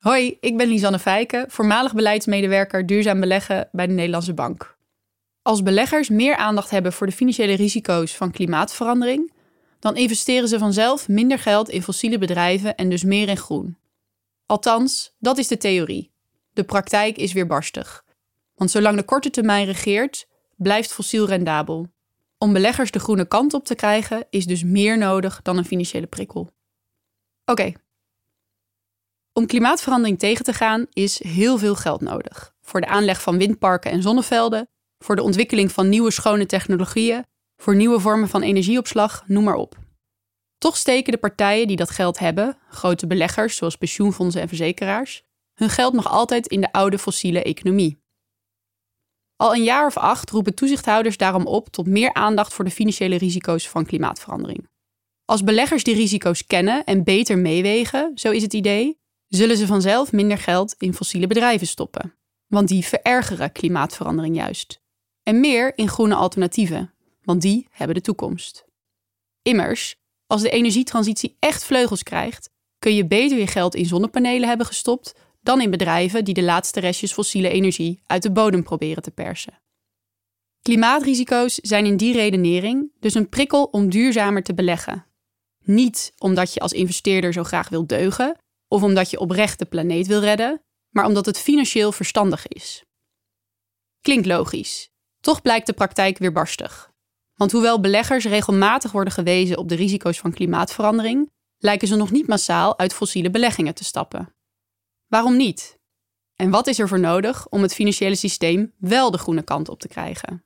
Hoi, ik ben Lisanne Fijken, voormalig beleidsmedewerker duurzaam beleggen bij de Nederlandse Bank. Als beleggers meer aandacht hebben voor de financiële risico's van klimaatverandering, dan investeren ze vanzelf minder geld in fossiele bedrijven en dus meer in groen. Althans, dat is de theorie. De praktijk is weerbarstig. Want zolang de korte termijn regeert, blijft fossiel rendabel. Om beleggers de groene kant op te krijgen, is dus meer nodig dan een financiële prikkel. Oké, om klimaatverandering tegen te gaan is heel veel geld nodig. Voor de aanleg van windparken en zonnevelden, voor de ontwikkeling van nieuwe schone technologieën, voor nieuwe vormen van energieopslag, noem maar op. Toch steken de partijen die dat geld hebben, grote beleggers zoals pensioenfondsen en verzekeraars, hun geld nog altijd in de oude fossiele economie. Al een jaar of acht roepen toezichthouders daarom op tot meer aandacht voor de financiële risico's van klimaatverandering. Als beleggers die risico's kennen en beter meewegen, zo is het idee, zullen ze vanzelf minder geld in fossiele bedrijven stoppen. Want die verergeren klimaatverandering juist. En meer in groene alternatieven, want die hebben de toekomst. Immers, als de energietransitie echt vleugels krijgt, kun je beter je geld in zonnepanelen hebben gestopt dan in bedrijven die de laatste restjes fossiele energie uit de bodem proberen te persen. Klimaatrisico's zijn in die redenering dus een prikkel om duurzamer te beleggen. Niet omdat je als investeerder zo graag wil deugen, of omdat je oprecht de planeet wil redden, maar omdat het financieel verstandig is. Klinkt logisch. Toch blijkt de praktijk weer barstig. Want hoewel beleggers regelmatig worden gewezen op de risico's van klimaatverandering, lijken ze nog niet massaal uit fossiele beleggingen te stappen. Waarom niet? En wat is er voor nodig om het financiële systeem wel de groene kant op te krijgen?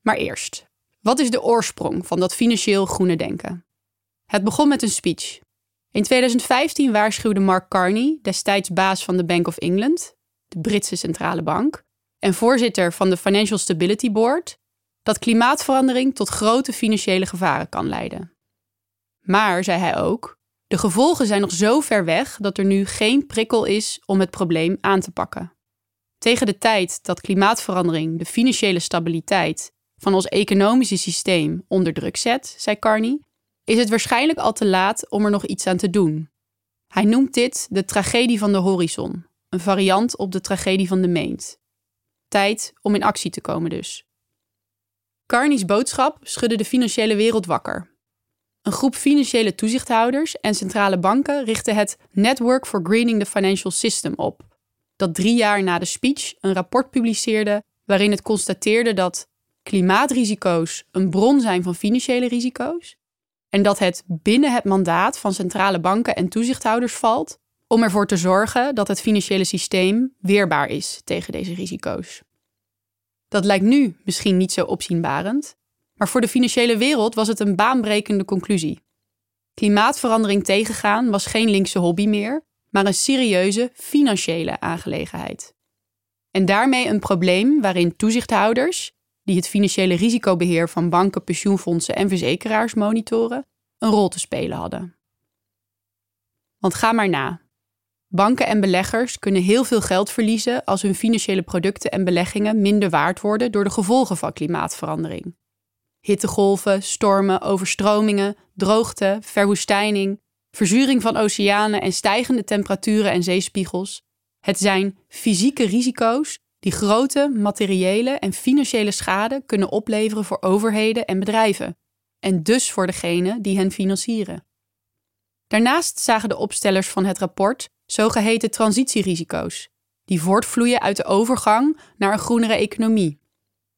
Maar eerst, wat is de oorsprong van dat financieel groene denken? Het begon met een speech in 2015 waarschuwde Mark Carney, destijds baas van de Bank of England, de Britse centrale bank, en voorzitter van de Financial Stability Board, dat klimaatverandering tot grote financiële gevaren kan leiden. Maar, zei hij ook, de gevolgen zijn nog zo ver weg dat er nu geen prikkel is om het probleem aan te pakken. Tegen de tijd dat klimaatverandering de financiële stabiliteit van ons economische systeem onder druk zet, zei Carney, is het waarschijnlijk al te laat om er nog iets aan te doen. Hij noemt dit de tragedie van de horizon, een variant op de tragedie van de meent. Tijd om in actie te komen dus. Carney's boodschap schudde de financiële wereld wakker. Een groep financiële toezichthouders en centrale banken richtte het Network for Greening the Financial System op, dat drie jaar na de speech een rapport publiceerde waarin het constateerde dat klimaatrisico's een bron zijn van financiële risico's en dat het binnen het mandaat van centrale banken en toezichthouders valt om ervoor te zorgen dat het financiële systeem weerbaar is tegen deze risico's. Dat lijkt nu misschien niet zo opzienbarend, maar voor de financiële wereld was het een baanbrekende conclusie. Klimaatverandering tegengaan was geen linkse hobby meer, maar een serieuze financiële aangelegenheid. En daarmee een probleem waarin toezichthouders, die het financiële risicobeheer van banken, pensioenfondsen en verzekeraars monitoren, een rol te spelen hadden. Want ga maar na. Banken en beleggers kunnen heel veel geld verliezen als hun financiële producten en beleggingen minder waard worden door de gevolgen van klimaatverandering. Hittegolven, stormen, overstromingen, droogte, verwoestijning, verzuring van oceanen en stijgende temperaturen en zeespiegels. Het zijn fysieke risico's die grote materiële en financiële schade kunnen opleveren voor overheden en bedrijven, en dus voor degenen die hen financieren. Daarnaast zagen de opstellers van het rapport zogeheten transitierisico's, die voortvloeien uit de overgang naar een groenere economie.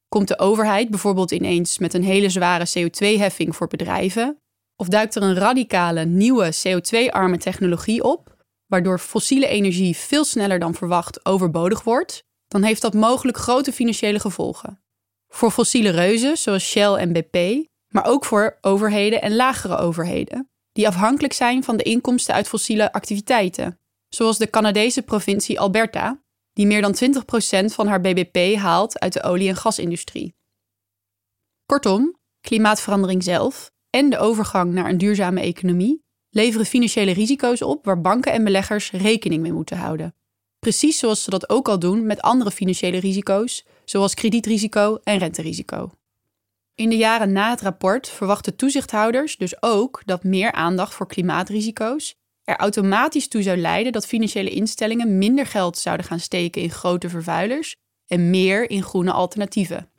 Komt de overheid bijvoorbeeld ineens met een hele zware CO2-heffing voor bedrijven, of duikt er een radicale nieuwe CO2-arme technologie op, waardoor fossiele energie veel sneller dan verwacht overbodig wordt, dan heeft dat mogelijk grote financiële gevolgen. Voor fossiele reuzen zoals Shell en BP, maar ook voor overheden en lagere overheden, die afhankelijk zijn van de inkomsten uit fossiele activiteiten, zoals de Canadese provincie Alberta, die meer dan 20% van haar BBP haalt uit de olie- en gasindustrie. Kortom, klimaatverandering zelf en de overgang naar een duurzame economie leveren financiële risico's op waar banken en beleggers rekening mee moeten houden. Precies zoals ze dat ook al doen met andere financiële risico's, zoals kredietrisico en renterisico. In de jaren na het rapport verwachten toezichthouders dus ook dat meer aandacht voor klimaatrisico's er automatisch toe zou leiden dat financiële instellingen minder geld zouden gaan steken in grote vervuilers en meer in groene alternatieven.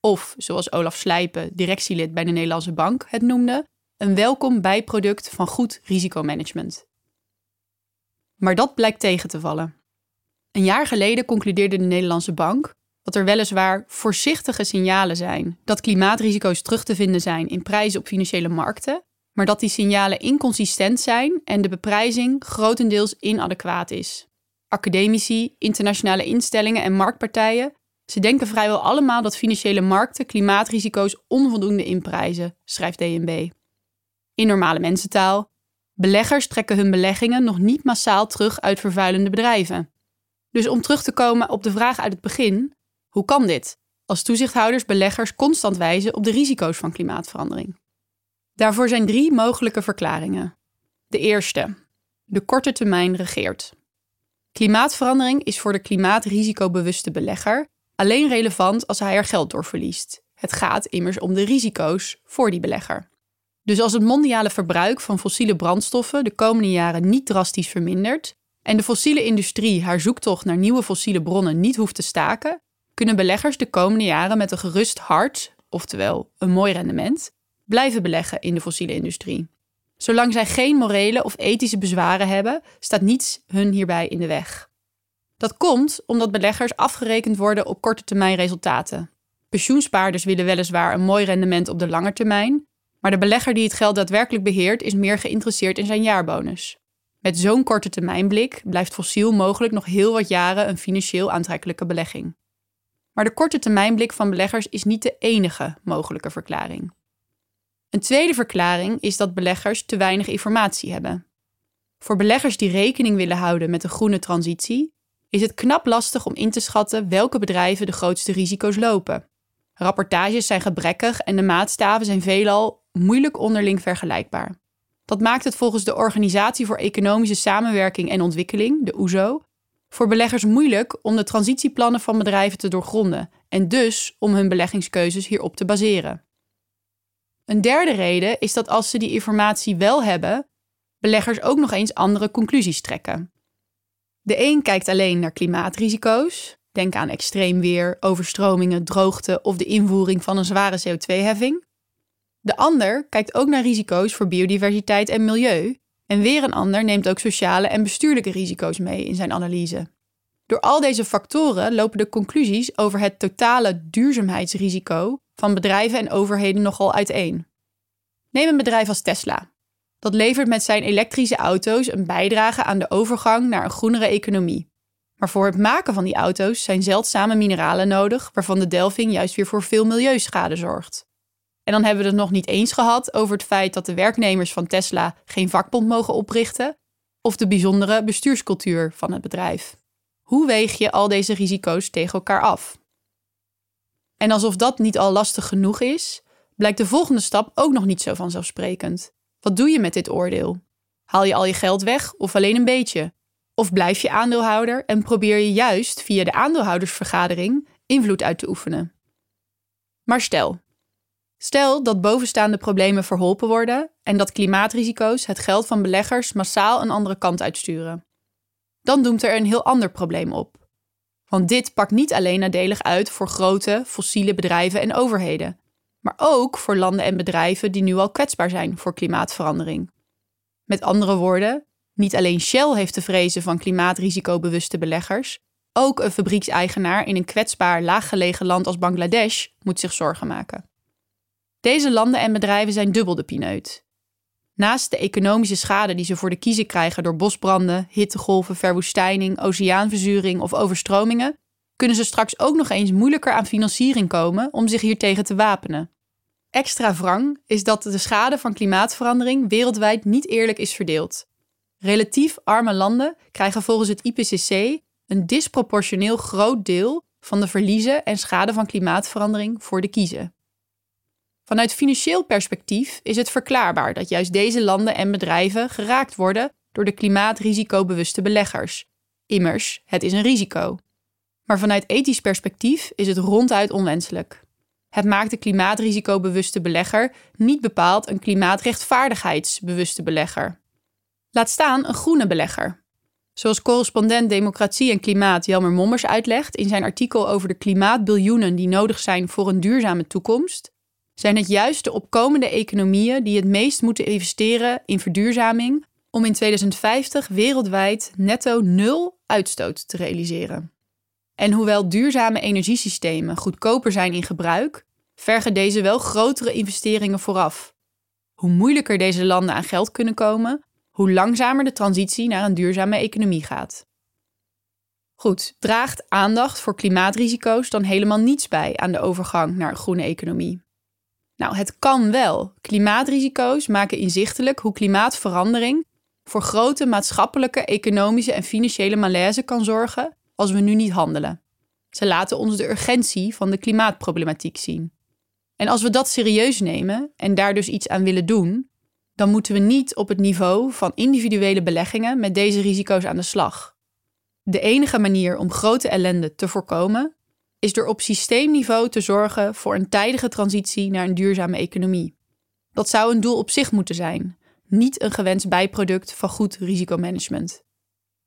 Of, zoals Olaf Slijpen, directielid bij de Nederlandse Bank, het noemde, een welkom bijproduct van goed risicomanagement. Maar dat blijkt tegen te vallen. Een jaar geleden concludeerde de Nederlandse Bank dat er weliswaar voorzichtige signalen zijn dat klimaatrisico's terug te vinden zijn in prijzen op financiële markten, maar dat die signalen inconsistent zijn en de beprijzing grotendeels inadequaat is. Academici, internationale instellingen en marktpartijen, ze denken vrijwel allemaal dat financiële markten klimaatrisico's onvoldoende inprijzen, schrijft DNB. In normale mensentaal, beleggers trekken hun beleggingen nog niet massaal terug uit vervuilende bedrijven. Dus om terug te komen op de vraag uit het begin, hoe kan dit? Als toezichthouders beleggers constant wijzen op de risico's van klimaatverandering. Daarvoor zijn drie mogelijke verklaringen. De eerste. De korte termijn regeert. Klimaatverandering is voor de klimaatricobewuste belegger alleen relevant als hij er geld door verliest. Het gaat immers om de risico's voor die belegger. Dus als het mondiale verbruik van fossiele brandstoffen de komende jaren niet drastisch vermindert en de fossiele industrie haar zoektocht naar nieuwe fossiele bronnen niet hoeft te staken, kunnen beleggers de komende jaren met een gerust hart, oftewel een mooi rendement, blijven beleggen in de fossiele industrie. Zolang zij geen morele of ethische bezwaren hebben, staat niets hun hierbij in de weg. Dat komt omdat beleggers afgerekend worden op korte termijn resultaten. Pensioenspaarders willen weliswaar een mooi rendement op de lange termijn, maar de belegger die het geld daadwerkelijk beheert is meer geïnteresseerd in zijn jaarbonus. Met zo'n korte termijnblik blijft fossiel mogelijk nog heel wat jaren een financieel aantrekkelijke belegging. Maar de korte termijnblik van beleggers is niet de enige mogelijke verklaring. Een tweede verklaring is dat beleggers te weinig informatie hebben. Voor beleggers die rekening willen houden met de groene transitie, is het knap lastig om in te schatten welke bedrijven de grootste risico's lopen. Rapportages zijn gebrekkig en de maatstaven zijn veelal moeilijk onderling vergelijkbaar. Dat maakt het volgens de Organisatie voor Economische Samenwerking en Ontwikkeling, de OESO, voor beleggers moeilijk om de transitieplannen van bedrijven te doorgronden en dus om hun beleggingskeuzes hierop te baseren. Een derde reden is dat als ze die informatie wel hebben, beleggers ook nog eens andere conclusies trekken. De een kijkt alleen naar klimaatrisico's, denk aan extreem weer, overstromingen, droogte of de invoering van een zware CO2-heffing. De ander kijkt ook naar risico's voor biodiversiteit en milieu, en weer een ander neemt ook sociale en bestuurlijke risico's mee in zijn analyse. Door al deze factoren lopen de conclusies over het totale duurzaamheidsrisico van bedrijven en overheden nogal uiteen. Neem een bedrijf als Tesla. Dat levert met zijn elektrische auto's een bijdrage aan de overgang naar een groenere economie. Maar voor het maken van die auto's zijn zeldzame mineralen nodig, waarvan de delving juist weer voor veel milieuschade zorgt. En dan hebben we het nog niet eens gehad over het feit dat de werknemers van Tesla geen vakbond mogen oprichten, of de bijzondere bestuurscultuur van het bedrijf. Hoe weeg je al deze risico's tegen elkaar af? En alsof dat niet al lastig genoeg is, blijkt de volgende stap ook nog niet zo vanzelfsprekend. Wat doe je met dit oordeel? Haal je al je geld weg of alleen een beetje? Of blijf je aandeelhouder en probeer je juist via de aandeelhoudersvergadering invloed uit te oefenen? Maar stel, Stel dat bovenstaande problemen verholpen worden en dat klimaatrisico's het geld van beleggers massaal een andere kant uitsturen. Dan doemt er een heel ander probleem op. Want dit pakt niet alleen nadelig uit voor grote fossiele bedrijven en overheden, maar ook voor landen en bedrijven die nu al kwetsbaar zijn voor klimaatverandering. Met andere woorden, niet alleen Shell heeft te vrezen van klimaatricobewuste beleggers, ook een fabriekseigenaar in een kwetsbaar laaggelegen land als Bangladesh moet zich zorgen maken. Deze landen en bedrijven zijn dubbel de pineut. Naast de economische schade die ze voor de kiezen krijgen door bosbranden, hittegolven, verwoestijning, oceaanverzuring of overstromingen, kunnen ze straks ook nog eens moeilijker aan financiering komen om zich hiertegen te wapenen. Extra wrang is dat de schade van klimaatverandering wereldwijd niet eerlijk is verdeeld. Relatief arme landen krijgen volgens het IPCC een disproportioneel groot deel van de verliezen en schade van klimaatverandering voor de kiezen. Vanuit financieel perspectief is het verklaarbaar dat juist deze landen en bedrijven geraakt worden door de klimaatricobewuste beleggers. Immers, het is een risico. Maar vanuit ethisch perspectief is het ronduit onwenselijk. Het maakt de klimaatricobewuste belegger niet bepaald een klimaatrechtvaardigheidsbewuste belegger. Laat staan een groene belegger. Zoals correspondent Democratie en Klimaat Jelmer Mommers uitlegt in zijn artikel over de klimaatbiljoenen die nodig zijn voor een duurzame toekomst, zijn het juist de opkomende economieën die het meest moeten investeren in verduurzaming om in 2050 wereldwijd netto nul uitstoot te realiseren. En hoewel duurzame energiesystemen goedkoper zijn in gebruik, vergen deze wel grotere investeringen vooraf. Hoe moeilijker deze landen aan geld kunnen komen, hoe langzamer de transitie naar een duurzame economie gaat. Goed, draagt aandacht voor klimaatrisico's dan helemaal niets bij aan de overgang naar een groene economie? Nou, het kan wel. Klimaatrisico's maken inzichtelijk hoe klimaatverandering voor grote maatschappelijke, economische en financiële malaise kan zorgen als we nu niet handelen. Ze laten ons de urgentie van de klimaatproblematiek zien. En als we dat serieus nemen en daar dus iets aan willen doen, dan moeten we niet op het niveau van individuele beleggingen met deze risico's aan de slag. De enige manier om grote ellende te voorkomen is door op systeemniveau te zorgen voor een tijdige transitie naar een duurzame economie. Dat zou een doel op zich moeten zijn, niet een gewenst bijproduct van goed risicomanagement.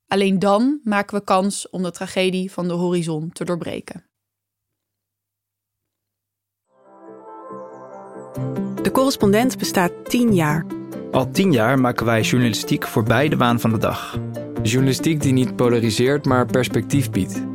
Alleen dan maken we kans om de tragedie van de horizon te doorbreken. De correspondent bestaat tien jaar. Al tien jaar maken wij journalistiek voorbij de waan van de dag. Journalistiek die niet polariseert, maar perspectief biedt.